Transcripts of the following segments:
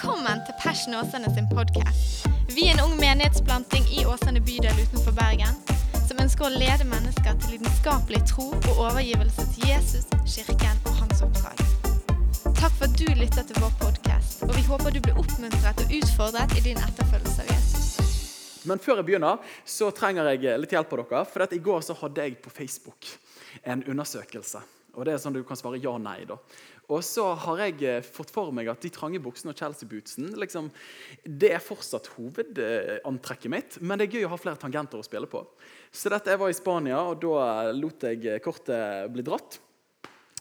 Velkommen til Passion Åsane sin podkast. Vi er en ung menighetsplanting i Åsane bydel utenfor Bergen som ønsker å lede mennesker til lidenskapelig tro og overgivelse til Jesus, kirken og hans oppdrag. Takk for at du lytter til vår podkast, og vi håper du blir oppmuntret og utfordret i din etterfølgelse av Jesus. Men før jeg begynner, så trenger jeg litt hjelp av dere. For I går så hadde jeg på Facebook en undersøkelse. Og det er sånn Du kan svare ja-nei. da. Og så har jeg eh, fått for meg at de trange buksene og Chelsea-bootsen liksom, det er fortsatt hovedantrekket mitt, men det er gøy å ha flere tangenter å spille på. Så dette, Jeg var i Spania, og da lot jeg kortet bli dratt.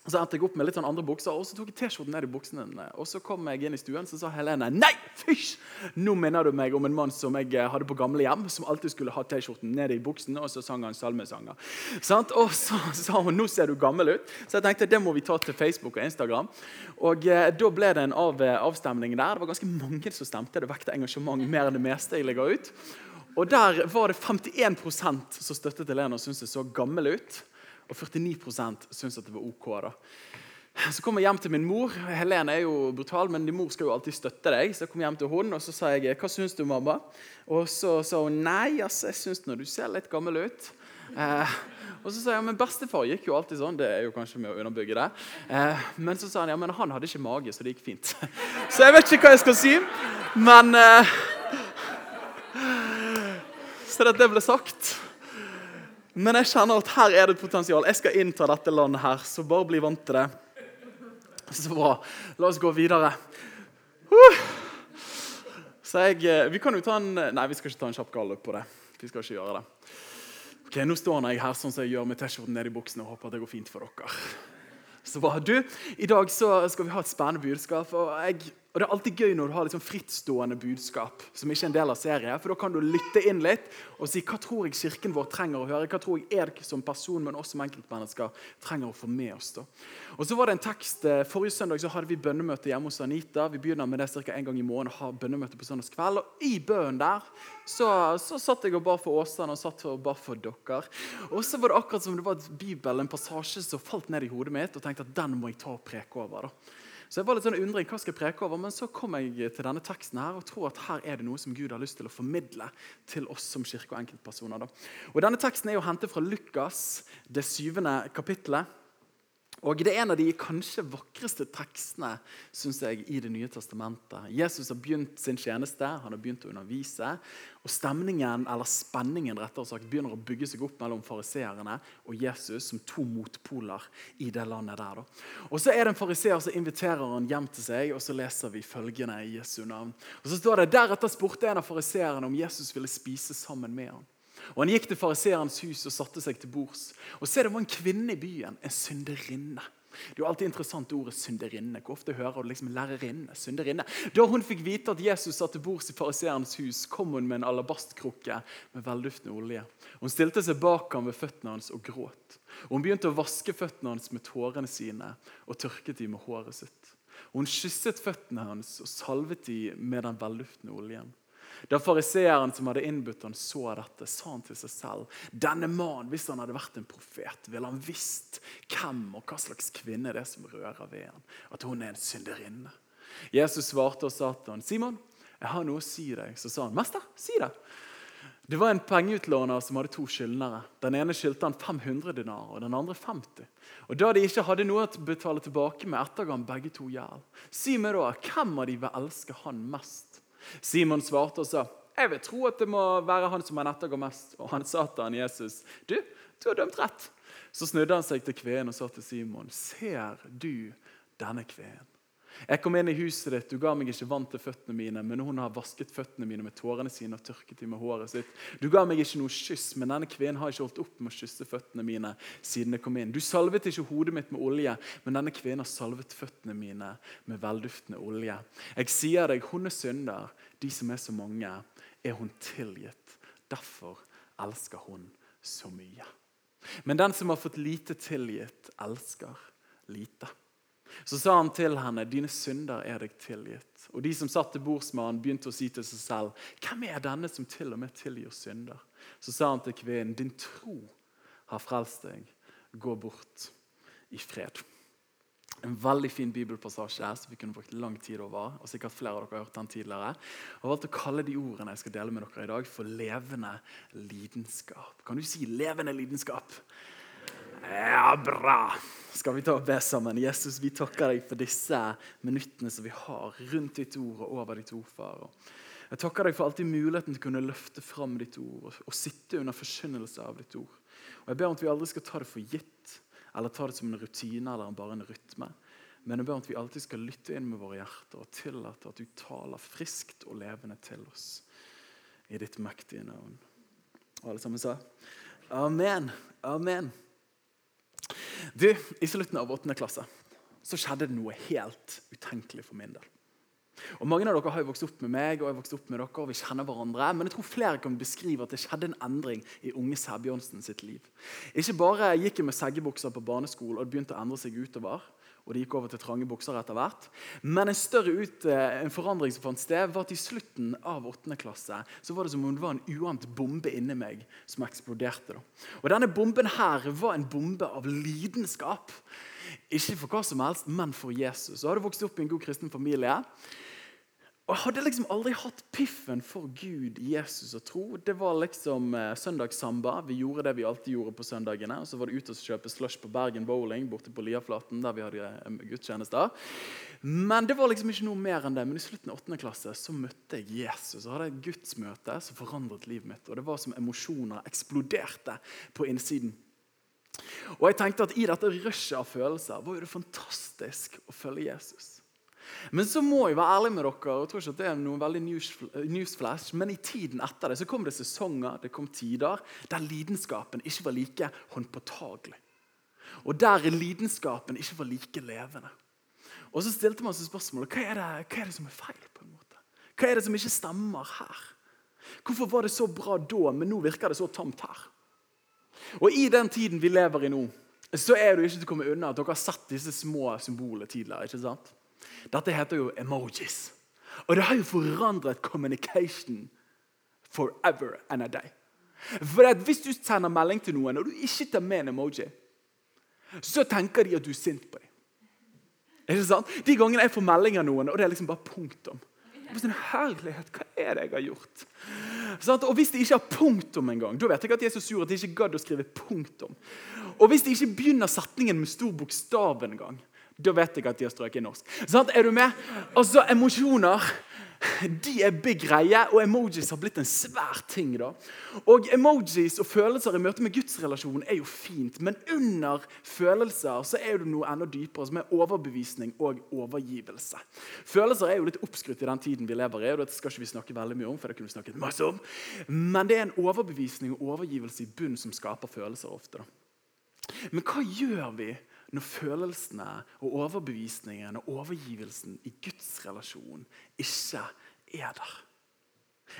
Så endte jeg opp med litt sånn andre bukser, og så tok jeg T-skjorten ned i buksene. Og så kom jeg inn i stuen, så sa Helene nei, fysj! Nå minner du meg om en mann som jeg hadde på gamlehjem, som alltid skulle ha T-skjorten ned i buksene, og så sang han salmesanger. Sånn? Og så sa hun nå ser du gammel ut. Så jeg tenkte det må vi ta til Facebook og Instagram. Og eh, da ble det en av, eh, avstemning der. Det var ganske mange som stemte. Det vekte engasjement mer enn det meste jeg legger ut. Og der var det 51% som støttet Helene og syntes det så gammel ut og 49% syntes at det var ok. da. Så kom jeg hjem til min mor. Helene er jo brutal, men din mor skal jo alltid støtte deg. Så jeg kom hjem til hun, og så sa jeg 'Hva syns du, mamma?' Og så sa hun 'Nei, altså, jeg syns du ser litt gammel ut'. Eh, og så sa jeg men bestefar gikk jo alltid sånn. Det er jo kanskje med å underbygge det. Eh, men så sa han ja, men han hadde ikke mage, så det gikk fint. så jeg vet ikke hva jeg skal si, men eh, Så det ble sagt. Men jeg kjenner at her er det et potensial. Jeg skal innta dette landet her, så bare bli vant til det. Så bra. La oss gå videre. Så jeg, eh, Vi kan jo ta en Nei, vi skal ikke ta en kjapp gallup på det. Vi skal ikke gjøre det. Ok, Nå står jeg her sånn som jeg gjør med T-skjorten nedi buksene og håper at det går fint for dere. Så bra. Du, I dag så skal vi ha et spennende budskap. og jeg og Det er alltid gøy når du har liksom frittstående budskap som ikke er en del av serien. For Da kan du lytte inn litt og si hva tror jeg kirken vår trenger å høre. Hva tror jeg er som person, men også som enkeltmennesker trenger å få med oss. da. Og så var det en tekst, eh, Forrige søndag så hadde vi bønnemøte hjemme hos Anita. Vi begynner med det ca. en gang i måneden å ha bønnemøte på søndagskveld. Og I bønnen der så, så satt jeg og ba for Åsane og satt og ba for dere. Og så var det akkurat som det var et bibel, en passasje som falt ned i hodet mitt, og tenkte at den må jeg ta og preke over. da. Så jeg var litt sånn undring, hva skal jeg preke over? Men så kom jeg til denne teksten her og tror at her er det noe som Gud har lyst til å formidle til oss som kirke og enkeltpersoner. Da. Og Denne teksten er jo hentet fra Lukas, det syvende kapittelet. Og Det er en av de kanskje vakreste tekstene synes jeg, i Det nye testamentet. Jesus har begynt sin tjeneste, han har begynt å undervise. Og stemningen, eller spenningen rettere sagt, begynner å bygge seg opp mellom fariseerne og Jesus som to motpoler i det landet der. Og Så er det en fariseer som inviterer han hjem til seg, og så leser vi følgende i Jesu navn. Og så står det, Deretter spurte en av fariseerne om Jesus ville spise sammen med ham. Og Han gikk til fariseerens hus og satte seg til bords. Og se, Det var en kvinne i byen, en synderinne. Det er jo alltid interessant ordet synderinne. Hvor ofte hører du liksom lærerinne? synderinne? Da hun fikk vite at Jesus satt til bords i fariseerens hus, kom hun med en alabastkrukke med velduftende olje. Hun stilte seg bak ham ved føttene hans og gråt. Og Hun begynte å vaske føttene hans med tårene sine og tørket dem med håret sitt. Hun kysset føttene hans og salvet dem med den velduftende oljen. Da fariseeren som hadde innbudt han så dette, sa han til seg selv denne mannen, hvis han hadde vært en profet, ville han visst hvem og hva slags kvinne det er som rører ved ham. At hun er en synderinne. Jesus svarte og sa til han, Simon, jeg har noe å si deg. Så sa han, mester, si det. Det var en pengeutlåner som hadde to skyldnere. Den ene skyldte han 500 dinar, og den andre 50. Og Da de ikke hadde noe å betale tilbake med, etterga han begge to gjeld. Si meg da, hvem av de vil elske han mest? Simon svarte og sa, 'Jeg vil tro at det må være han som han ettergår mest.' Og han sa til han Jesus, 'Du, du har dømt rett.' Så snudde han seg til kveen og sa til Simon, 'Ser du denne kveen?' Jeg kom inn i huset ditt, du ga meg ikke vann til føttene mine, men hun har vasket føttene mine med tårene sine og tørket dem med håret sitt. Du ga meg ikke noe kyss, men denne kvinnen har ikke holdt opp med å kysse føttene mine siden jeg kom inn. Du salvet ikke hodet mitt med olje, men denne kvinnen har salvet føttene mine med velduftende olje. Jeg sier deg, hun er synder, de som er så mange, er hun tilgitt. Derfor elsker hun så mye. Men den som har fått lite tilgitt, elsker lite. Så sa han til henne, 'Dine synder er deg tilgitt.' Og de som satt til bords med han begynte å si til seg selv, 'Hvem er denne som til og med tilgir synder?' Så sa han til kvinnen, 'Din tro har frelst deg. Gå bort i fred.' En veldig fin bibelpassasje som vi kunne brukt lang tid over. og sikkert flere av dere har hørt den tidligere. Jeg har valgt å kalle de ordene jeg skal dele med dere i dag, for levende lidenskap. Kan du si 'levende lidenskap'? Ja, bra! Skal vi ta og be sammen? Jesus, vi takker deg for disse minuttene som vi har rundt ditt ord og over ditt ord, far. Jeg takker deg for alltid muligheten til å kunne løfte fram ditt ord og sitte under forkynnelse av ditt ord. Og Jeg ber om at vi aldri skal ta det for gitt eller ta det som en rutine eller bare en rytme. Men jeg ber om at vi alltid skal lytte inn med våre hjerter og tillate at du taler friskt og levende til oss i ditt mektige navn. Og alle sammen sa amen. Amen. Du, I slutten av åttende klasse så skjedde det noe helt utenkelig for min del. Og Mange av dere har jo vokst opp med meg og jeg har vokst opp med dere, og vi kjenner hverandre, men jeg tror flere kan beskrive at det skjedde en endring i unge Sæbjørnsen sitt liv. Ikke bare gikk jeg med seggebukser på barneskole, og det begynte å endre seg utover, og de gikk over til trange bukser etter hvert. Men en større ut, eh, en forandring som fant sted, var at i slutten av 8. klasse så var det som om det var en uant bombe inni meg som eksploderte. Og Denne bomben her var en bombe av lidenskap. Ikke for hva som helst, men for Jesus. Og hadde vokst opp i en god kristen familie. Og Jeg hadde liksom aldri hatt piffen for Gud, Jesus og tro. Det var liksom eh, søndagssamba. Vi gjorde det vi alltid gjorde på søndagene. Og så var det ut og kjøpe slush på Bergen Bowling borte på Liaflaten. der vi hadde eh, gudstjenester. Men det var liksom ikke noe mer enn det. Men i slutten av 8. klasse så møtte jeg Jesus. og hadde et gudsmøte som forandret livet mitt. Og det var som emosjoner eksploderte på innsiden. Og jeg tenkte at i dette rushet av følelser var jo det fantastisk å følge Jesus. Men så må jeg være ærlig med dere, og jeg tror ikke at det er noe veldig newsflash, men i tiden etter det så kom det sesonger, det kom tider, der lidenskapen ikke var like håndpåtagelig. Og der lidenskapen ikke var like levende. Og så stilte man seg spørsmålet hva er, det, hva er det som er feil. på en måte? Hva er det som ikke stemmer her? Hvorfor var det så bra da, men nå virker det så tamt her? Og I den tiden vi lever i nå, så er det ikke til å komme unna at dere har sett disse små symbolene tidligere. ikke sant? Dette heter jo emojis. Og det har jo forandret communication forever and a day. For Hvis du sender melding til noen og du ikke tar med en emoji, så tenker de at du er sint på dem. Ikke sant? De gangene jeg får melding av noen, og det er liksom bare punktum. Sånn, Herlighet, hva er det jeg har gjort? Sånn, og Hvis de ikke har punktum engang, da vet jeg at de er så sure at de ikke gadd å skrive punktum. Og hvis de ikke begynner setningen med stor bokstav engang, da vet jeg at de har strøket i norsk. Sånn, er du med? Altså, Emosjoner de er big greie, og emojis har blitt en svær ting. da. Og Emojis og følelser i møte med gudsrelasjonen er jo fint, men under følelser så er det noe enda dypere, som er overbevisning og overgivelse. Følelser er jo litt oppskrytt i den tiden vi lever i, og det skal ikke vi snakke veldig mye om, for det kunne vi snakket masse om. Men det er en overbevisning og overgivelse i bunn som skaper følelser ofte. da. Men hva gjør vi når følelsene og overbevisningen og overgivelsen i Guds relasjon ikke er der?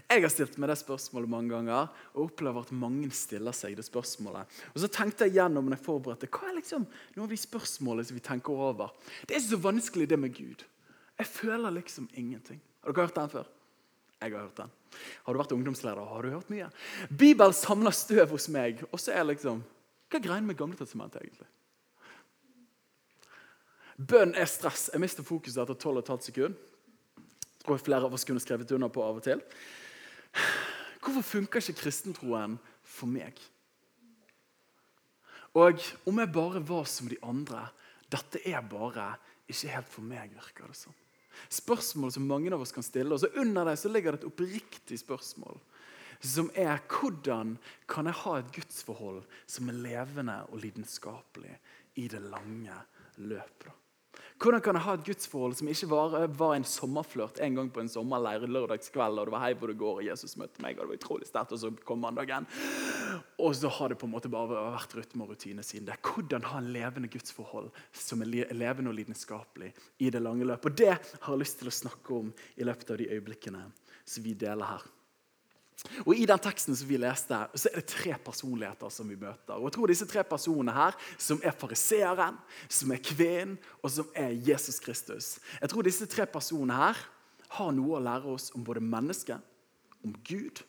Jeg har stilt meg det spørsmålet mange ganger og opplever at mange stiller seg det spørsmålet. Og så tenkte jeg gjennom når jeg forberedte, Hva er liksom noen av de spørsmålene som vi tenker over? Det er ikke så vanskelig, det med Gud. Jeg føler liksom ingenting. Har dere hørt den før? Jeg har hørt den. Har du vært ungdomsleder? Har du hørt mye? Bibelen samler støv hos meg, og så er liksom Hva er greia med Gamle testamentet, egentlig? Bønn er stress. Jeg mister fokuset etter 12,5 sekunder. Og flere av oss kunne skrevet under på av og til. Hvorfor funker ikke kristentroen for meg? Og om jeg bare var som de andre Dette er bare ikke helt for meg, virker det som. Spørsmål som mange av oss kan stille. Og så under deg så ligger det et oppriktig spørsmål. Som er hvordan kan jeg ha et gudsforhold som er levende og lidenskapelig i det lange løpet? Hvordan kan jeg ha et gudsforhold som ikke var, var en sommerflørt en gang på en sommerleir lørdagskveld, og det var hei hvor det går, og Jesus møtte meg, og det var utrolig sterkt, og så kom mandagen. Og så har det på en måte bare vært rytme og rutine siden det. Hvordan ha en levende gudsforhold som er levende og lidenskapelig i det lange løpet. Og det har jeg lyst til å snakke om i løpet av de øyeblikkene som vi deler her. Og I den teksten som vi leste, så er det tre personligheter som vi møter. Og jeg tror disse tre personene her, som er fariseeren, som er kvinnen og som er Jesus Kristus Jeg tror disse tre personene her har noe å lære oss om både mennesket, om Gud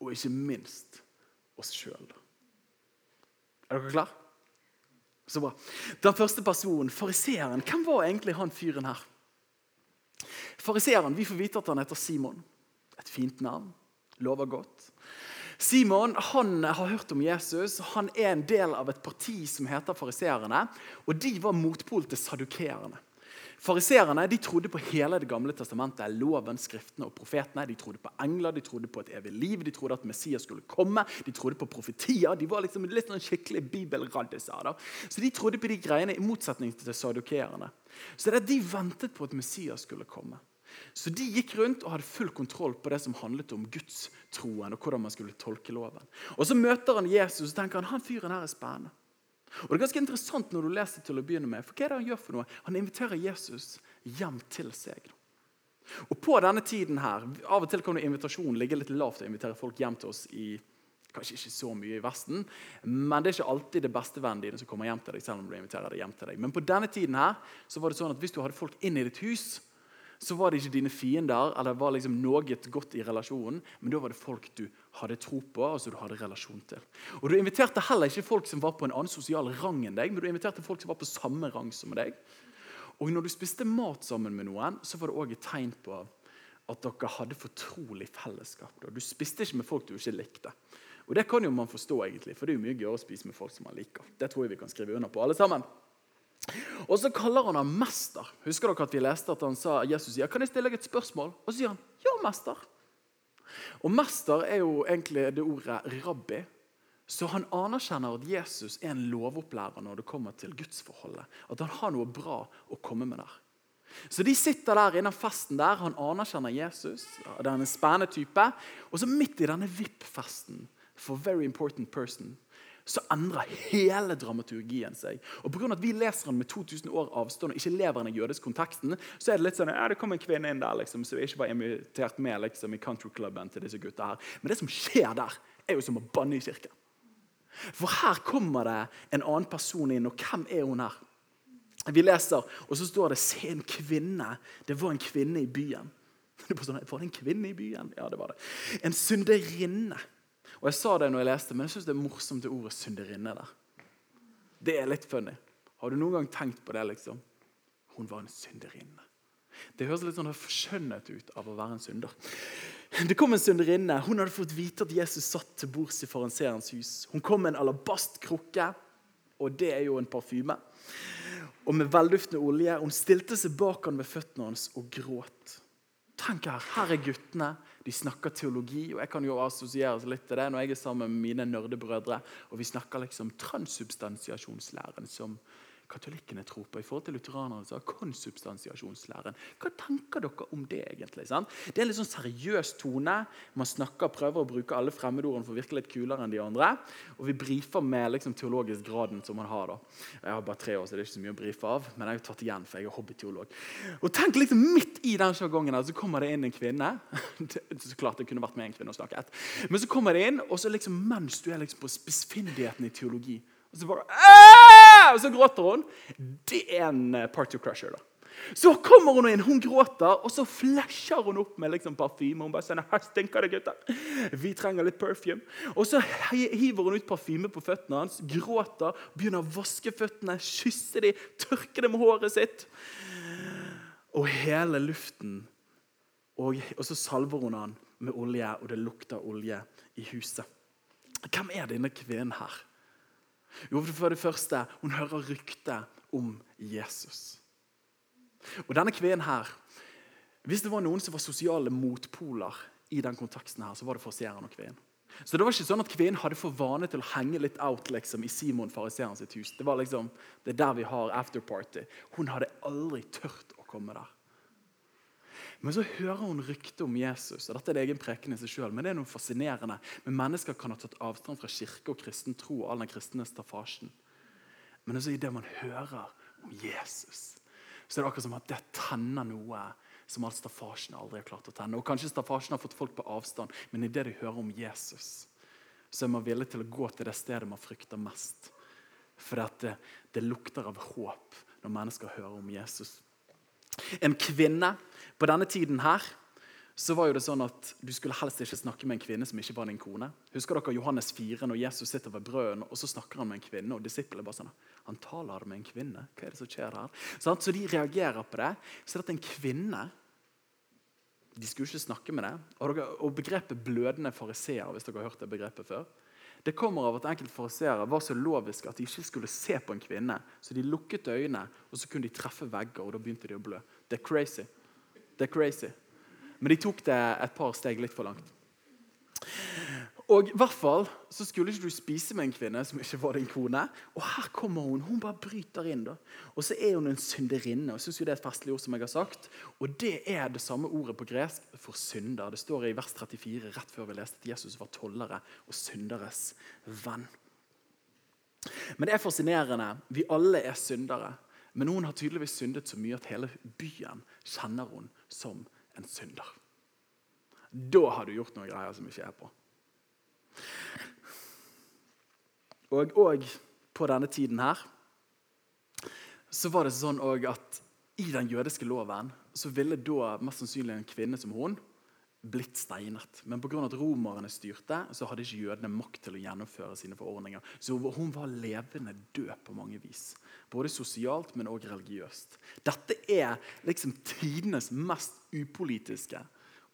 og ikke minst oss sjøl. Er dere klare? Så bra. Den første personen, fariseeren, hvem var egentlig han fyren her? Fariseeren, Vi får vite at han heter Simon. Et fint navn. Lover godt. Simon han har hørt om Jesus. Han er en del av et parti som heter fariseerne. Og de var motpol til sadukeerne. Fariserene trodde på hele Det gamle testamentet, loven, skriftene og profetene. De trodde på engler, de trodde på et evig liv, de trodde at Messias skulle komme. De trodde på profetier. De var liksom litt sånn skikkelig bibelraddiser. Så de trodde på de greiene i motsetning til sadukeerne. Så det er de ventet på at Messias skulle komme. Så de gikk rundt og hadde full kontroll på det som handlet om gudstroen og hvordan man skulle tolke loven. Og Så møter han Jesus og tenker han, han fyren her er spennende. Og Det er ganske interessant når du leser til å begynne med, for hva er det Han gjør for noe? Han inviterer Jesus hjem til seg. Og på denne tiden her, Av og til kan invitasjonen ligge litt lavt å invitere folk hjem til oss i Kanskje ikke så mye i Vesten, men det er ikke alltid det beste vennen din som kommer hjem til deg. selv om du inviterer deg hjem til deg. Men på denne tiden her, så var det sånn at hvis du hadde folk inn i ditt hus, så var det ikke dine fiender eller var liksom noe godt i relasjonen, men da var det folk du hadde tro på altså du hadde relasjon til. Og Du inviterte heller ikke folk som var på en annen sosial rang enn deg, men du inviterte folk som var på samme rang som deg. Og når du spiste mat sammen med noen, så var det òg et tegn på at dere hadde fortrolig fellesskap. Du spiste ikke med folk du ikke likte. Og Det kan jo man forstå, egentlig, for det er jo mye gøyere å spise med folk som man liker. Det tror jeg vi kan skrive under på, alle sammen. Og så kaller han ham mester. Husker dere at vi leste at han sa, Jesus sier, kan jeg stille deg et spørsmål? Og så sier han, ja, mester. Og mester er jo egentlig det ordet rabbi. Så han anerkjenner at Jesus er en lovopplærer når det kommer til gudsforholdet. At han har noe bra å komme med der. Så de sitter der innen festen der. Han anerkjenner Jesus. Det er en spennende type. Og så midt i denne VIP-festen for very important person så endrer hele dramaturgien seg. Og av at Vi leser den med 2000 år avstand og ikke lever den i jødisk konteksten, så er det litt sånn, ja, det kom en kvinne inn der liksom, som ikke var invitert med liksom, i countryklubben til disse gutta her. Men det som skjer der, er jo som å banne i kirken. For her kommer det en annen person inn, og hvem er hun her? Vi leser, og så står det 'Se en kvinne'. Det var en kvinne i byen. Det var, sånn, var det en kvinne i byen? Ja, det var det. En synderinne. Og Jeg sa det når jeg leste, men jeg syns det er morsomt det ordet 'synderinne' der. Det er litt funny. Har du noen gang tenkt på det? liksom? Hun var en synderinne. Det høres litt sånn forskjønnet ut av å være en synder. Det kom en synderinne. Hun hadde fått vite at Jesus satt til bords i fariseerens hus. Hun kom med en alabastkrukke, og det er jo en parfyme. Og med velduftende olje. Hun stilte seg bak han ved føttene hans og gråt. Tenk her, her er guttene de snakker teologi, og jeg kan jo assosieres litt til det når jeg er sammen med mine nerdebrødre. Og vi snakker liksom transsubstansiasjonslæren som katolikkene tror på i forhold til lutheranerne så har konsubstansiasjonslæren. Hva tenker dere om det? egentlig? Sant? Det er en litt sånn seriøs tone. Man snakker, prøver å bruke alle fremmedordene for å virke litt kulere enn de andre. Og vi brifer med liksom, teologisk graden som man har. da. Jeg har bare tre år, så det er ikke så mye å brife av. Men jeg har tatt igjen, for jeg er hobbyteolog. Og tenk liksom Midt i den sjargongen så kommer det inn en kvinne. så klart det kunne vært med en kvinne og snakket. Men så kommer det inn, og så liksom, mens du er liksom på spissfindigheten i teologi og så bare! Og så gråter hun. Det er en eh, party crusher. da. Så kommer hun inn, hun gråter, og så flasher hun opp med liksom parfyme. Hun bare sier, her stinker det, gutter. Vi trenger litt perfume. Og så hiver hun ut parfyme på føttene hans, gråter, begynner å vaske føttene, kysse dem, tørke dem med håret sitt. Og hele luften og, og så salver hun han med olje, og det lukter olje i huset. Hvem er denne kvinnen her? Jo, for det første, hun hører ryktet om Jesus. Og denne kvinnen her, Hvis det var noen som var sosiale motpoler, i den konteksten her, så var det fariseeren og kvinnen. Så det var ikke sånn at kvinnen hadde for vane til å henge litt out liksom, i Simon fariseeren sitt hus. Det var liksom, det er der vi har afterparty. Hun hadde aldri tørt å komme der. Men så hører hun rykte om Jesus. og Dette er egen preken i seg selv, men det er noe fascinerende. Men Mennesker kan ha tatt avstand fra kirke og kristen tro og all den kristne staffasjen. Men også i det man hører om Jesus, så er det akkurat som at det tenner noe som all staffasjen aldri har klart å tenne. Og Kanskje staffasjen har fått folk på avstand, men i det de hører om Jesus, så er man villig til å gå til det stedet man frykter mest. For det, det lukter av håp når mennesker hører om Jesus. En kvinne på denne tiden her så var jo det sånn at du skulle helst ikke snakke med en kvinne som ikke var din kone. Husker dere Johannes 4, når Jesus sitter ved brøden og så snakker han med en kvinne? og disiplene bare sånn, Han taler med en kvinne. Hva er det som skjer her? Så de reagerer på det. Så at en kvinne De skulle ikke snakke med det. Og begrepet 'blødende fariseer', hvis dere har hørt det begrepet før, det kommer av at enkelte fariseere var så loviske at de ikke skulle se på en kvinne. Så de lukket øynene, og så kunne de treffe vegger, og da begynte de å blø. Det er crazy. Det er crazy. Men de tok det et par steg litt for langt. Og i hvert fall så skulle ikke du spise med en kvinne som ikke var din kone. Og her kommer hun. Hun bare bryter inn. da. Og så er hun en synderinne. og jeg synes jo Det er et festlig ord. som jeg har sagt. Og det er det samme ordet på gresk for synder. Det står i vers 34 rett før vi leste at Jesus var tollere og synderes venn. Men det er fascinerende. Vi alle er syndere. Men hun har tydeligvis syndet så mye at hele byen kjenner hun som en synder. Da har du gjort noen greier som ikke er på. Og, òg på denne tiden her så var det sånn at i den jødiske loven så ville da mest sannsynlig en kvinne som hun blitt steinet. Men pga. at romerne styrte, så hadde ikke jødene makt til å gjennomføre sine forordninger. Så hun var levende død på mange vis. Både sosialt, men også religiøst. Dette er liksom tidenes mest upolitiske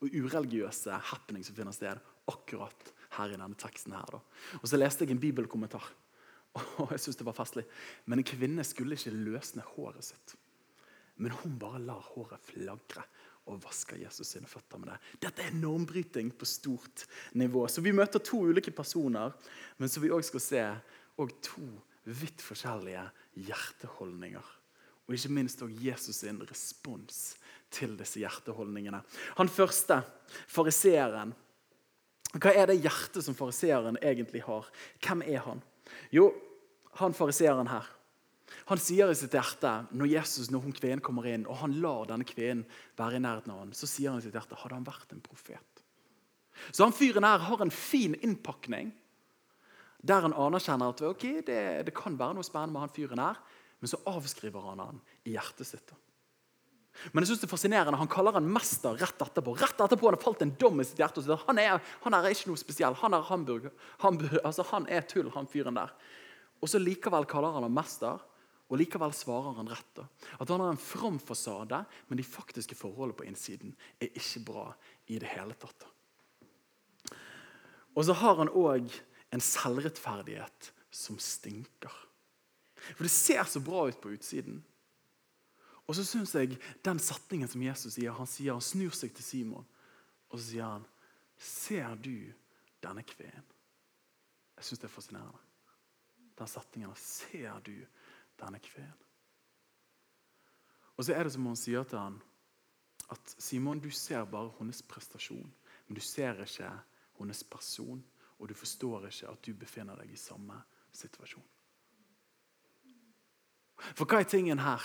og ureligiøse happening som finner sted akkurat her i denne teksten. her. Da. Og Så leste jeg en bibelkommentar, og jeg synes det var festlig. Men en kvinne skulle ikke løsne håret sitt. Men hun bare lar håret flagre og vasker Jesus sine føtter med det. Dette er normbryting på stort nivå. Så Vi møter to ulike personer, men så vi også skal se og to vidt forskjellige hjerteholdninger. Og ikke minst også Jesus sin respons til disse hjerteholdningene. Han første, fariseeren. Hva er det hjertet som fariseeren egentlig har? Hvem er han? Jo, han fariseeren her han sier i sitt hjerte, når Jesus, når hun kvinnen kommer inn, og han lar denne kvinnen være i nærheten av ham, så sier han i sitt hjerte hadde han vært en profet. Så han fyren her har en fin innpakning der han anerkjenner at okay, det, det, kan være noe spennende med han fyren her, men så avskriver han han i hjertet sitt. Men jeg synes det er fascinerende, han kaller han mester rett etterpå. Rett etterpå han har falt en dom i sitt hjerte. og Han er, han er ikke noe spesiell. Han er hamburger, hamburger, altså han er tull, han fyren der. Og så likevel kaller han ham mester. Og Likevel svarer han rett. da. At han har en from fasade, men de faktiske forholdene på innsiden er ikke bra i det hele tatt. Og så har han òg en selvrettferdighet som stinker. For det ser så bra ut på utsiden. Og så syns jeg den setningen som Jesus sier, han sier, han snur seg til Simon og så sier han, 'Ser du denne kveen? Jeg syns det er fascinerende. Den setningen. 'Ser du denne kveen? Og så er det som hun sier til han, at Simon, du ser bare hennes prestasjon, men du ser ikke hennes person, og du forstår ikke at du befinner deg i samme situasjon. For hva er tingen her?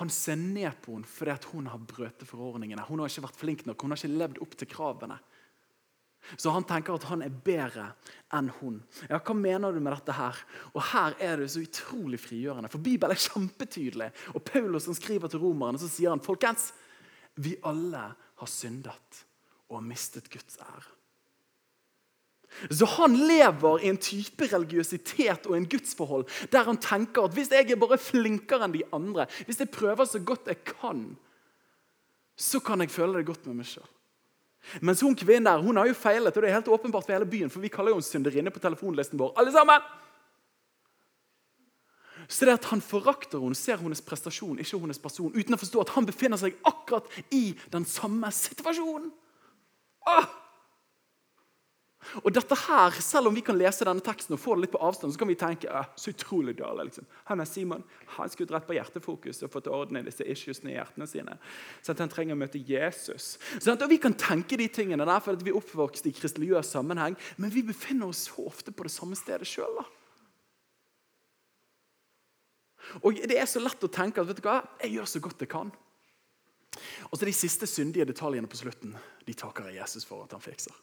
Han ser ned på henne fordi hun har brutt forordningene. Hun har ikke vært flink nok, hun har ikke levd opp til kravene. Så han tenker at han er bedre enn hun. Ja, Hva mener du med dette her? Og Her er det så utrolig frigjørende, for Bibelen er kjempetydelig. Og Paulus som skriver til romerne, så sier han folkens, vi alle har syndet og har mistet Guds ære. Så han lever i en type religiøsitet og en gudsforhold der han tenker at hvis jeg er bare flinkere enn de andre, hvis jeg prøver så godt jeg kan, så kan jeg føle det godt med meg sjøl. Mens hun kvinnen der, hun har jo feilet, og det er helt åpenbart for hele byen. For vi kaller jo henne synderinne på telefonlisten vår. alle sammen! Så det at Han forakter henne, ser hennes prestasjon, ikke hennes person, uten å forstå at han befinner seg akkurat i den samme situasjonen. Ah! Og dette her, Selv om vi kan lese denne teksten og få det litt på avstand, så kan vi tenke så utrolig dårlig. Liksom. Han er Simon han skulle dratt på hjertefokus og fått orden i disse issuesene i hjertene sine. Sånn at han trenger å møte Jesus. Sånn at Vi kan tenke de tingene der fordi vi er oppvokst i kristeligøs sammenheng, men vi befinner oss så ofte på det samme stedet sjøl. Og Det er så lett å tenke at vet du hva, jeg gjør så godt jeg kan. Og så De siste syndige detaljene på slutten de takker jeg Jesus for at han fikser.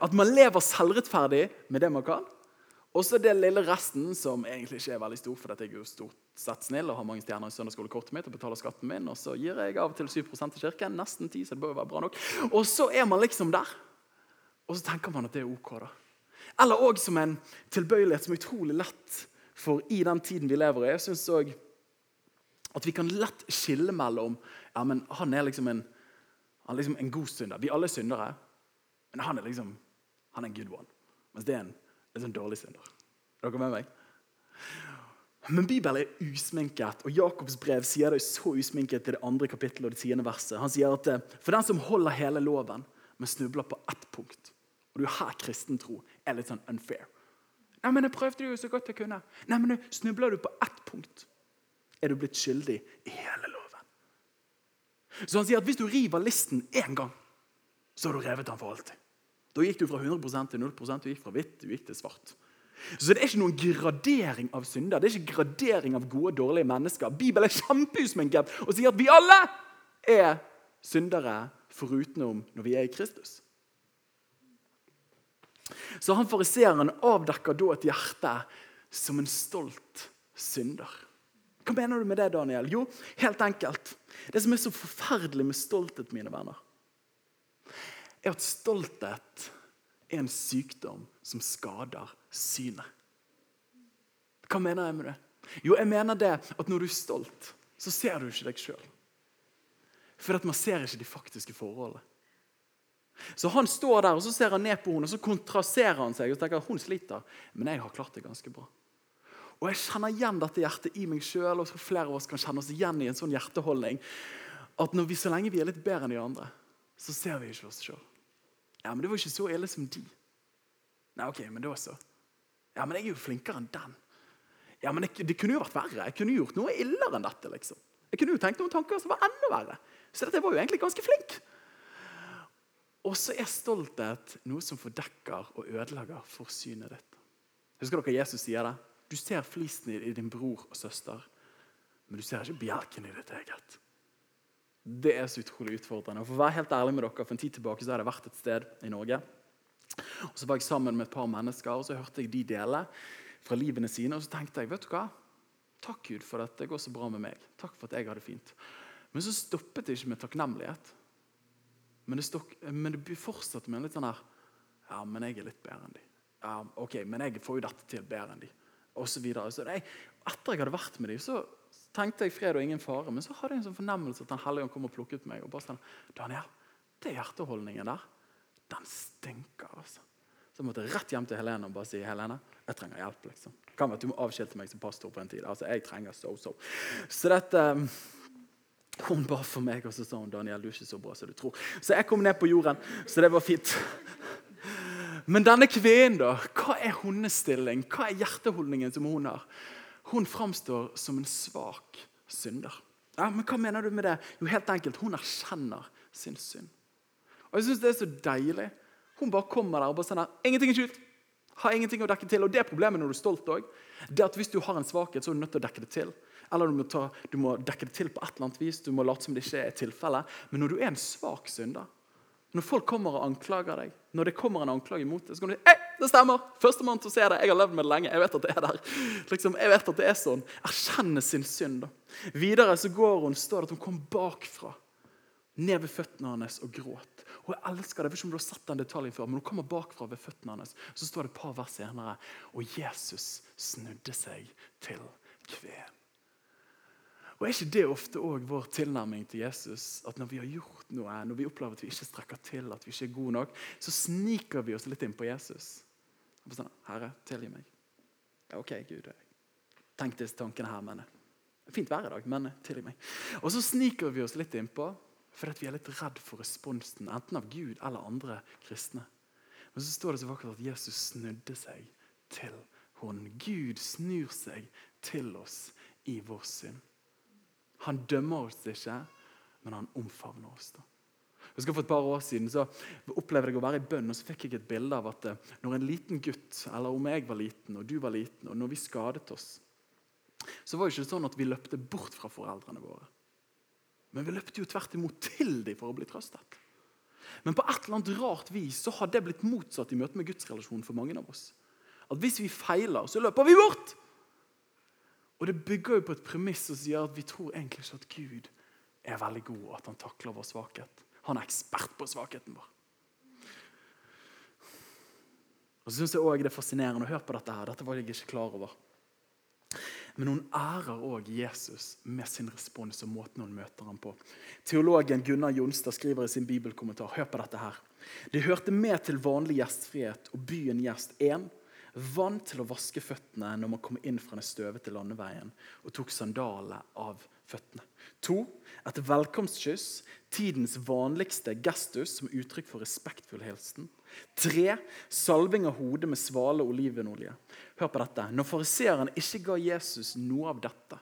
At man lever selvrettferdig med det man kan, Og så det lille resten, som egentlig ikke er veldig stor, for jeg er jo stort sett snill og har mange stjerner i søndagsskolekortet mitt og betaler skatten min, og så gir jeg av og til 7 til kirken. Nesten 10, så det bør jo være bra nok. Og så er man liksom der. Og så tenker man at det er ok, da. Eller òg som en tilbøyelighet som er utrolig lett for i den tiden vi lever i. Jeg synes også at vi kan lett skille mellom ja, men Han er liksom en, han er liksom en god synder. Vi alle er syndere, men han er liksom han er en good one. Mens det er en, en dårlig synder. Er dere med meg? Men Bibelen er usminket, og Jakobs brev sier det så usminket i det andre kapittelet og det tiende verset. Han sier at eh, for den som holder hele loven, men snubler på ett punkt Og du her kristen tro er litt sånn unfair. Nei, men Jeg prøvde jo så godt jeg kunne. Nei, men Snubler du på ett punkt, er du blitt skyldig i hele loven. Så han sier at hvis du river listen én gang, så har du revet den for alltid. Da gikk du fra 100% til 0 du gikk fra hvitt du gikk til svart. Så det er ikke noen gradering av synder. Det er ikke gradering av gode og dårlige mennesker. Bibelen er kjempeusminket og sier at vi alle er syndere forutenom når vi er i Kristus. Så han fariseeren avdekker da et hjerte som en stolt synder. Hva mener du med det, Daniel? Jo, helt enkelt. Det som er så forferdelig med stolthet, mine venner, er at stolthet er en sykdom som skader synet. Hva mener jeg med det? Jo, jeg mener det at når du er stolt, så ser du ikke deg sjøl. For at man ser ikke de faktiske forholdene. Så Han står der og så ser han ned på henne og så kontraserer han seg og tenker at hun sliter. Men jeg har klart det ganske bra. Og Jeg kjenner igjen dette hjertet i meg sjøl, og så flere av oss kan kjenne oss igjen i en sånn hjerteholdning. At vi, så lenge vi er litt bedre enn de andre, så ser vi ikke oss sjøl. Ja, men det var ikke så ille som de. Nei, ok, men da så. Ja, men jeg er jo flinkere enn den. Ja, men det, det kunne jo vært verre. Jeg kunne gjort noe illere enn dette. liksom. Jeg kunne jo tenkt noen tanker som var enda verre. Så dette var jo egentlig ganske flink. Og så er stolthet noe som fordekker og ødelegger for synet ditt. Husker dere Jesus sier det? Du ser flisen i din bror og søster, men du ser ikke bjelken i ditt eget. Det er så utrolig utfordrende. Og for å være helt ærlig med dere, For en tid tilbake så hadde jeg vært et sted i Norge. Og Så var jeg sammen med et par mennesker, og så hørte jeg de dele fra livene sine. Og så tenkte jeg vet du hva? Takk, Gud, for at det går så bra med meg. Takk for at jeg har det fint. Men så stoppet det ikke med takknemlighet. Men det, stok, men det fortsatte med en litt sånn her Ja, men jeg er litt bedre enn de. Ja, ok, men jeg får jo dette til bedre enn de. Og så videre. Så det, etter jeg hadde vært med dem, så tenkte jeg fred og ingen fare. Men så hadde jeg en sånn fornemmelse at Den hellige kom og plukket meg. og bare sånn, Daniel, det hjerteholdningen der, den stinker. altså. Så jeg måtte rett hjem til Helene og bare si Helene, jeg trenger hjelp. liksom. Kan være at Du må avskilte meg som pastor på en tid. Altså, Jeg trenger so-so. Så dette hun ba for meg, og så sa hun Daniel, du er ikke så bra som du tror. Så jeg kom ned på jorden, så det var fint. Men denne kvinnen, da, hva er hennes stilling? Hva er hjerteholdningen som hun har? Hun framstår som en svak synder. Ja, men Hva mener du med det? Jo, helt enkelt, Hun erkjenner sin synd. Og jeg synes Det er så deilig. Hun bare kommer der og bare sier ingenting er skjult. Har ingenting å dekke til. Og Det er problemet når du er stolt òg. Hvis du har en svakhet, så er du nødt til å dekke det til. Eller du må, ta, du må, dekke det til på et eller annet vis. Du må late som det ikke er tilfellet. Men når du er en svak synder, når folk kommer og anklager deg, når det kommer en anklage mot deg, så kan du si det stemmer. Førstemann til å se det. Jeg har levd med det lenge. Jeg vet at det er der. Liksom, jeg vet at det er sånn. Erkjenne sin synd. da. Videre så går hun, står det at hun kom bakfra, ned ved føttene hans og gråt. Jeg elsker det, jeg vet ikke om du har sett den detaljen før, men Hun kommer bakfra ved føttene hans, så står det et par vers senere. Og Jesus snudde seg til kveen. Og Er ikke det ofte også vår tilnærming til Jesus? At når vi har gjort noe, når vi opplever at vi ikke strekker til, at vi ikke er gode nok, så sniker vi oss litt inn på Jesus. Og sånn, 'Herre, tilgi meg.' 'OK, Gud, tenk disse tankene her, men Fint vær i dag, men tilgi meg. Og så sniker vi oss litt innpå fordi vi er litt redd for responsen, enten av Gud eller andre kristne. Men så står det så vakkert at Jesus snudde seg til henne. Gud snur seg til oss i vår synd. Han dømmer oss ikke, men han omfavner oss. da. Husker For et par år siden så opplevde jeg å være i bønn, og så fikk jeg et bilde av at eh, når en liten gutt, eller om jeg var liten og du var liten, og når vi skadet oss, så var det ikke sånn at vi løpte bort fra foreldrene våre. Men vi løpte jo tvert imot til dem for å bli trøstet. Men på et eller annet rart vis så har det blitt motsatt i møte med gudsrelasjonen for mange av oss. At hvis vi feiler, så løper vi bort. Og det bygger jo på et premiss som sier at vi tror egentlig ikke at Gud er veldig god, og at han takler vår svakhet. Han er ekspert på svakheten vår. Og så synes jeg også Det er fascinerende å høre på dette. her. Dette var jeg ikke klar over. Men hun ærer òg Jesus med sin respons og måten hun møter ham på. Teologen Gunnar Jonstad skriver i sin bibelkommentar hør på dette her. Det hørte med til vanlig gjestfrihet og byen gjest én vant til å vaske føttene når man kom inn fra den støvete landeveien og tok sandalene av føttene. To, et velkomstkyss, tidens vanligste gestus som uttrykk for respektfull hilsen. Tre, salving av hodet med svale olivenolje. Hør på dette. Når fariseeren ikke ga Jesus noe av dette,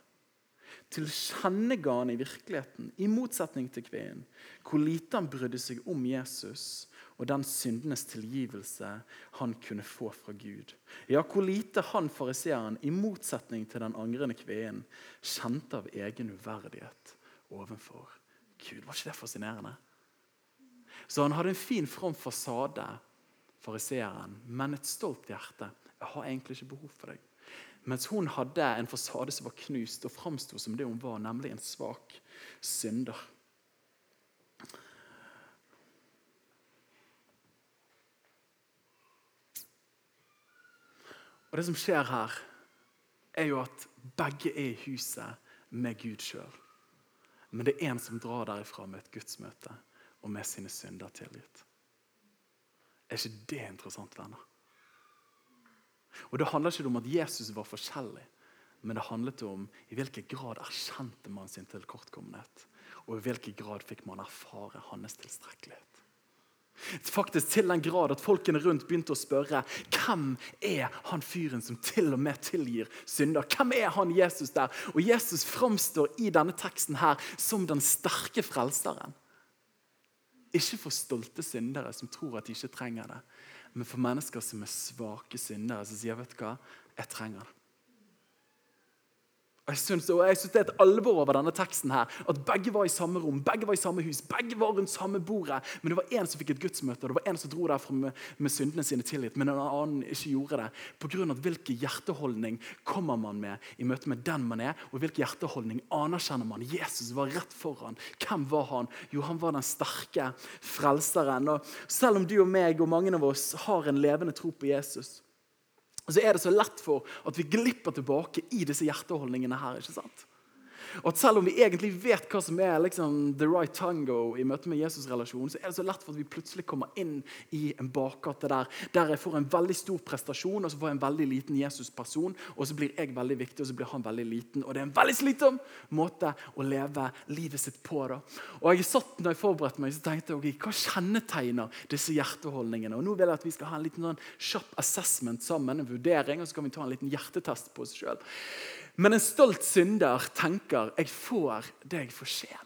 tilkjennega han i virkeligheten, i motsetning til kvinnen, hvor lite han brydde seg om Jesus og den syndenes tilgivelse han kunne få fra Gud. Ja, hvor lite han fariseeren, i motsetning til den angrende kvinnen, kjente av egen uverdighet overfor Gud. Var ikke det fascinerende? Så han hadde en fin, from fasade, fariseeren, men et stolt hjerte. Jeg har egentlig ikke behov for deg. Mens hun hadde en fasade som var knust og framsto som det hun var, nemlig en svak synder. Og Det som skjer her, er jo at begge er i huset med Gud sjøl. Men det er en som drar derifra med et gudsmøte og med sine synder tilgitt. Er ikke det interessant, venner? Og Det handler ikke om at Jesus var forskjellig, men det handlet om i hvilken grad erkjente man sin tilkortkommenhet. Og i hvilken grad fikk man erfare hans tilstrekkelighet. Faktisk til den grad at folkene rundt begynte å spørre hvem er han fyren som til og med tilgir synder. Hvem er han Jesus der? Og Jesus framstår i denne teksten her som den sterke frelseren. Ikke for stolte syndere som tror at de ikke trenger det, men for mennesker som er svake syndere, som sier vet du hva, jeg trenger det. Og jeg synes, og jeg synes Det er et alvor over denne teksten. her, At begge var i samme rom, begge var i samme hus, begge var rundt samme bordet. Men det var én som fikk et gudsmøte, og det var én som dro derfra med, med syndene sine tilgitt. Men en annen ikke gjorde det. På grunn av hvilken hjerteholdning kommer man med i møte med den man er, og hvilken hjerteholdning anerkjenner man? Jesus var rett foran. Hvem var han? Jo, han var den sterke frelseren. Og Selv om du og meg og mange av oss har en levende tro på Jesus, så er det så lett for at vi glipper tilbake i disse hjerteholdningene her. ikke sant? Og at Selv om vi egentlig vet hva som er liksom, the right tango i møte med Jesus-relasjonen, så er det så lett for at vi plutselig kommer inn i en bakgate der der jeg får en veldig stor prestasjon, og så får jeg en veldig liten Jesus-person, og så blir jeg veldig viktig, og så blir han veldig liten. Og det er en veldig slitsom måte å leve livet sitt på. da. Og jeg satt når jeg forberedte meg, så tenkte jeg okay, hva kjennetegner disse hjerteholdningene? Og Nå vil jeg at vi skal ha en liten sånn kjapp assessment sammen, en vurdering, og så kan vi ta en liten hjertetest på oss sjøl. Men en stolt synder tenker 'jeg får det jeg fortjener'.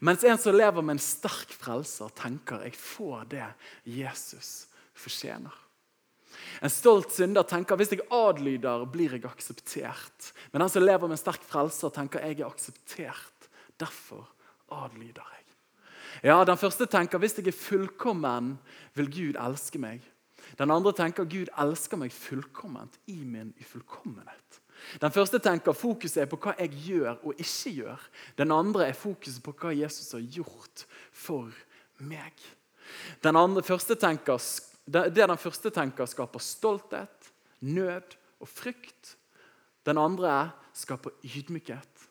Mens en som lever med en sterk frelser, tenker 'jeg får det Jesus fortjener'. En stolt synder tenker 'hvis jeg adlyder, blir jeg akseptert'. Men den som lever med en sterk frelser, tenker 'jeg er akseptert, derfor adlyder jeg'. Ja, Den første tenker 'hvis jeg er fullkommen, vil Gud elske meg'. Den andre tenker 'Gud elsker meg fullkomment i min ufullkommenhet'. Den første tenker fokuset er på hva jeg gjør og ikke gjør. Den andre er fokuset på hva Jesus har gjort for meg. Den andre, tenker, det den første tenker, skaper stolthet, nød og frykt. Den andre skaper ydmykhet.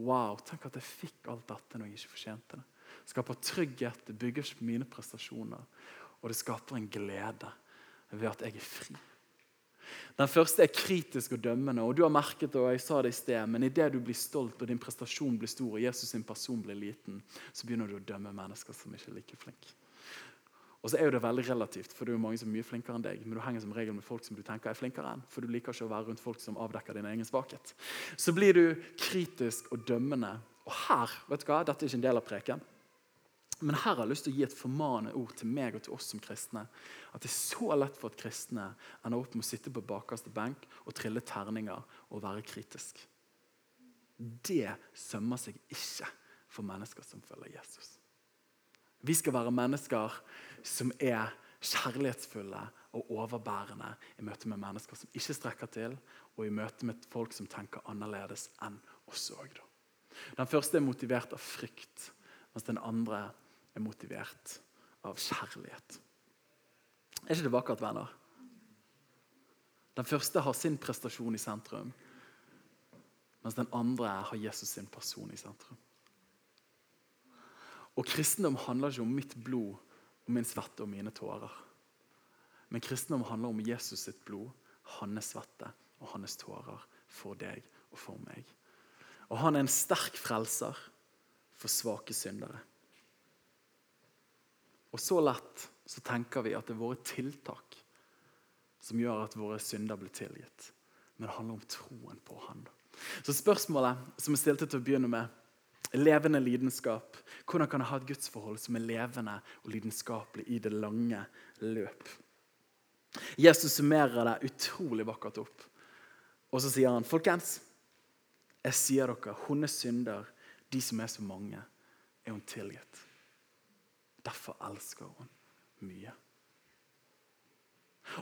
Wow, tenk at jeg fikk alt dette når jeg ikke fortjente det. Skaper trygghet, det bygger ikke på mine prestasjoner. Og det skaper en glede ved at jeg er fri. Den første er kritisk og dømmende. og du har merket det, og jeg sa det i sted, men Idet du blir stolt og din prestasjon blir stor, og Jesus sin person blir liten, så begynner du å dømme mennesker som ikke er like flinke. Og så er jo det veldig relativt, for det er jo mange som er mye flinkere enn deg. Men du henger som regel med folk som du tenker er flinkere enn, for du liker ikke å være rundt folk som avdekker din egen svakhet. Så blir du kritisk og dømmende. Og her, vet du hva, dette er ikke en del av preken, men her har jeg lyst til å gi et formanende ord til meg og til oss som kristne. At det er så lett for at kristne ender opp med å sitte på bakerste benk og trille terninger og være kritisk. Det sømmer seg ikke for mennesker som følger Jesus. Vi skal være mennesker som er kjærlighetsfulle og overbærende i møte med mennesker som ikke strekker til, og i møte med folk som tenker annerledes enn oss òg. Den første er motivert av frykt, mens den andre er motivert av kjærlighet. Er ikke det vakkert, venner? Den første har sin prestasjon i sentrum, mens den andre har Jesus sin person i sentrum. Og Kristendom handler ikke om mitt blod og min svette og mine tårer. Men kristendom handler om Jesus sitt blod, hans svette og hans tårer for deg og for meg. Og han er en sterk frelser for svake syndere. Og så lett så tenker vi at det er våre tiltak som gjør at våre synder blir tilgitt. Men det handler om troen på Han. Så spørsmålet som jeg stilte til å begynne med, levende lidenskap. Hvordan kan jeg ha et gudsforhold som er levende og lidenskapelig i det lange løp? Jesus summerer det utrolig vakkert opp. Og så sier han, folkens, jeg sier dere, hun er synder, de som er så mange, er hun tilgitt. Derfor elsker hun mye.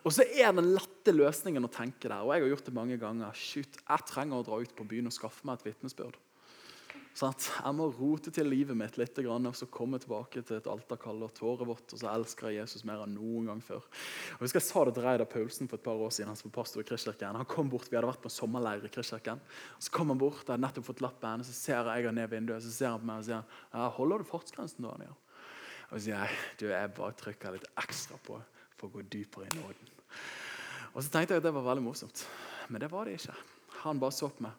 Og så er den lette løsningen å tenke der, og jeg har gjort det mange ganger. Shoot, jeg trenger å dra ut på byen og skaffe meg et vitnesbyrd. Jeg må rote til livet mitt litt, og så komme tilbake til et alterkall og tåret vårt, og så elsker jeg Jesus mer enn noen gang før. Og Jeg sa det til Reidar Paulsen for et par år siden, han som var pastor i Kristkirken. Han kom bort, Vi hadde vært på en sommerleir i Kristkirken. Så kom han bort, jeg hadde nettopp fått lappen, så ser jeg ned vinduet, så ser han på meg og sier ja, 'Holder du fartsgrensen da?' Ja. Og så sier jeg du, jeg bare trykker litt ekstra på for å gå dypere i nåden. Og så tenkte jeg at det var veldig morsomt, men det var det ikke. Han bare så på meg.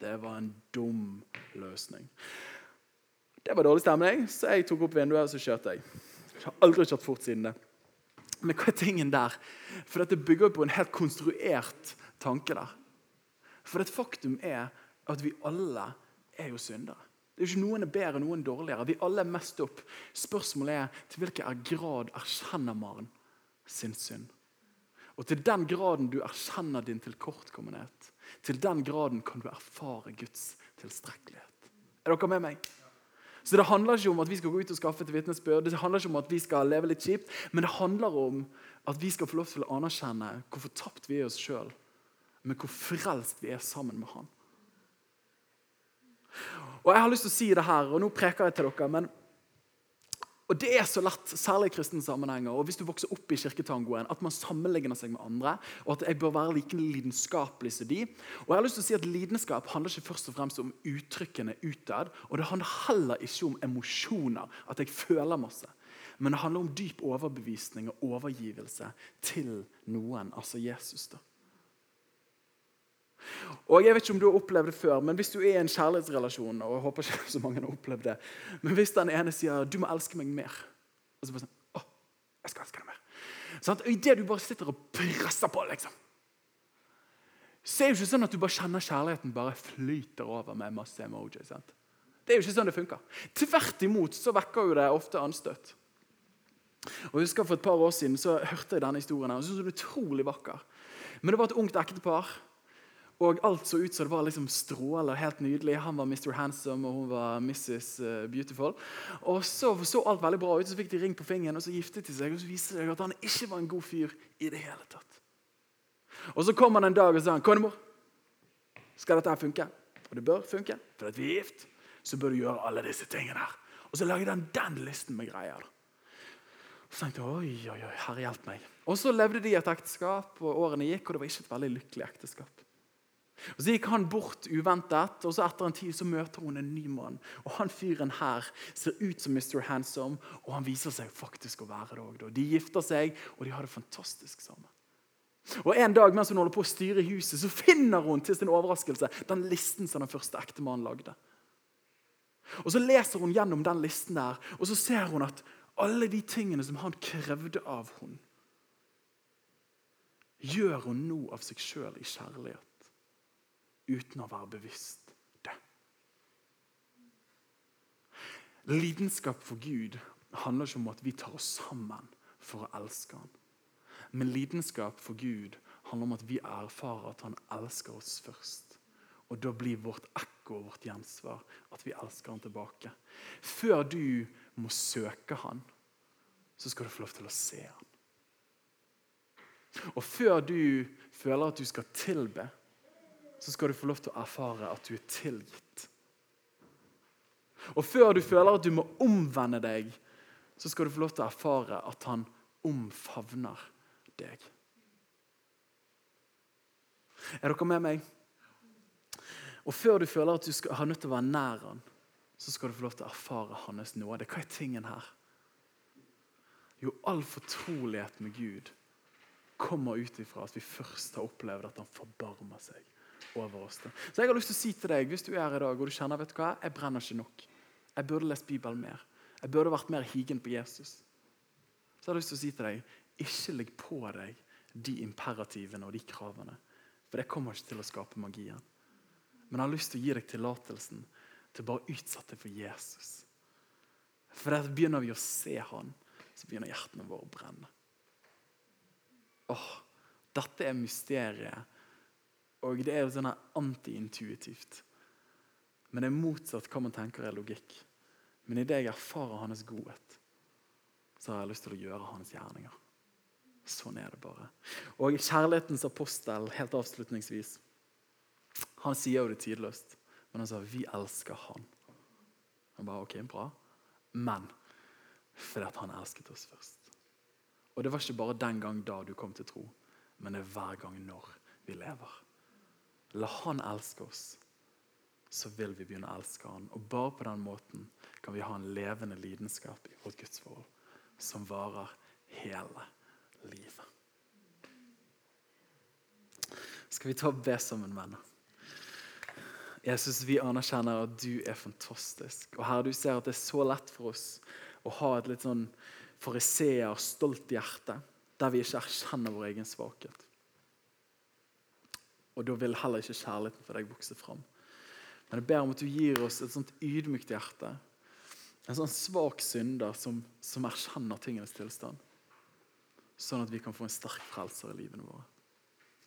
Det var en dum løsning. Det var dårlig stemning, så jeg tok opp vinduet og så kjørte jeg. Jeg har aldri kjørt fort siden det. Men hva er tingen der? For dette bygger på en helt konstruert tanke der. For et faktum er at vi alle er jo syndere. Det er ikke Noen er bedre, noen dårligere. Vi alle er mest opp. Spørsmålet er til hvilken grad erkjenner man sin synd. Og til den graden du erkjenner din tilkortkommenhet, til den graden kan du erfare Guds tilstrekkelighet. Er dere med meg? Så Det handler ikke om at vi skal gå ut og skaffe et vitnesbyrd, det handler ikke om at vi skal leve litt kjipt, men det handler om at vi skal få lov til å anerkjenne hvor fortapt vi er oss sjøl, men hvor frelst vi er sammen med Han. Og Jeg har lyst til å si det her, og nå preker jeg til dere, men og Det er så lett, særlig i kristne sammenhenger, og hvis du vokser opp i kirketangoen, at man sammenligner seg med andre, og at jeg bør være like lidenskapelig som de. Og jeg har lyst til å si at Lidenskap handler ikke først og fremst om uttrykkene utad. Og det handler heller ikke om emosjoner, at jeg føler masse. Men det handler om dyp overbevisning og overgivelse til noen, altså Jesus. da. Og jeg vet ikke om du har opplevd det før, men Hvis du er i en kjærlighetsrelasjon og jeg håper ikke så mange har opplevd det, men hvis den ene sier 'du må elske meg mer', og så bare sånn 'Å, jeg skal elske deg mer'. Sånn, og Idet du bare sitter og presser på, liksom, så er det jo ikke sånn at du bare kjenner kjærligheten bare flyter over med masse emoji. Sant? Det er jo ikke sånn det funker. Tvert imot så vekker jo det ofte anstøt. Og jeg husker For et par år siden så hørte jeg denne historien og syntes den var utrolig vakker. Men det var et ungt ektepar og alt så ut som det var liksom stråler, helt nydelig. Han var Mr. Handsome, og hun var Mrs. Eh, Beautiful. Og så så alt veldig bra ut, så fikk de ring på fingeren, og så giftet de seg. Og så viste det seg at han ikke var en god fyr i det hele tatt. Og så kom han en dag og sa han, 'Konemor, skal dette her funke?' Og det bør funke, for at vi er gift, så bør du gjøre alle disse tingene her. Og så lagde han den listen med greier. Og Så tenkte jeg, oi, oi, oi, herre hjelp meg. Og så levde de et ekteskap, og årene gikk, og det var ikke et veldig lykkelig ekteskap. Og Så gikk han bort uventet, og så etter en tid så møter hun en ny mann. Og Han fyren her ser ut som Mr. Handsome, og han viser seg faktisk å være det òg. De gifter seg, og de har det fantastisk sammen. Og En dag mens hun holder på å styre huset, så finner hun til sin overraskelse den listen som den første ektemannen lagde. Og Så leser hun gjennom den listen der, og så ser hun at alle de tingene som han krevde av henne, gjør hun nå av seg sjøl i kjærlighet uten å være bevisst det. Lidenskap for Gud handler ikke om at vi tar oss sammen for å elske ham. Men lidenskap for Gud handler om at vi erfarer at han elsker oss først. Og da blir vårt ekko og vårt gjensvar at vi elsker han tilbake. Før du må søke han, så skal du få lov til å se han. Og før du føler at du skal tilbe, så skal du få lov til å erfare at du er tilgitt. Og før du føler at du må omvende deg, så skal du få lov til å erfare at han omfavner deg. Er dere med meg? Og før du føler at du skal, har nødt til å være nær han, så skal du få lov til å erfare hans nåde. Hva er tingen her? Jo, all fortrolighet med Gud kommer ut ifra at vi først har opplevd at han forbarmer seg over oss. Så jeg har lyst til å si til deg, Hvis du er her i dag og du kjenner vet du hva, jeg brenner ikke nok, jeg burde lest Bibelen mer, jeg burde vært mer higen på Jesus, så jeg har lyst til å si til deg, ikke legg på deg de imperativene og de kravene. For det kommer ikke til å skape magien. Men jeg har lyst til å gi deg tillatelsen til å bare utsette deg for Jesus. For der begynner vi å se han, så begynner hjertene våre å brenne. Åh, Dette er mysteriet. Og det er jo sånn antiintuitivt. Men det er motsatt hva man tenker er logikk. Men idet jeg erfarer hans godhet, så har jeg lyst til å gjøre hans gjerninger. Sånn er det bare. Og kjærlighetens apostel, helt avslutningsvis, han sier jo det tidløst. Men han sa vi elsker han. Han bare, ok, bra. Men fordi at han elsket oss først. Og det var ikke bare den gang da du kom til tro, men det er hver gang når vi lever. La han elske oss, så vil vi begynne å elske han. Og bare på den måten kan vi ha en levende lidenskap i vårt gudsforhold som varer hele livet. Skal vi ta og be sammen, venner? Jesus, vi anerkjenner at du er fantastisk. Og Herre, du ser at det er så lett for oss å ha et litt sånn fariseer, stolt hjerte, der vi ikke erkjenner vår egen svakhet. Og da vil heller ikke kjærligheten for deg vokse fram. Men jeg ber om at du gir oss et sånt ydmykt hjerte. En sånn svak synder som, som erkjenner tingenes tilstand. Sånn at vi kan få en sterk frelser i livene våre.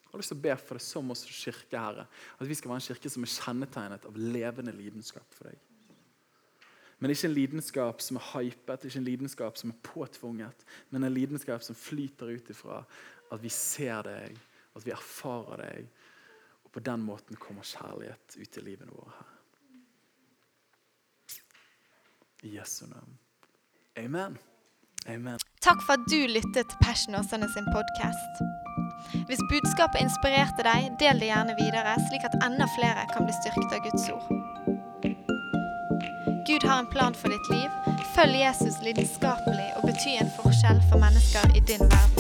Jeg har lyst til å be for det som oss kirke, Herre. At vi skal være en kirke som er kjennetegnet av levende lidenskap for deg. Men ikke en lidenskap som er hypet, ikke en lidenskap som er påtvunget, men en lidenskap som flyter ut ifra at vi ser deg, at vi erfarer deg, og på den måten kommer kjærlighet ut i livene våre. her. I Jesu navn. Amen. Amen. Takk for at du lyttet til Passion Åsane sin podkast. Hvis budskapet inspirerte deg, del det gjerne videre, slik at enda flere kan bli styrket av Guds ord. Gud har en plan for ditt liv. Følg Jesus lidenskapelig og bety en forskjell for mennesker i din verden.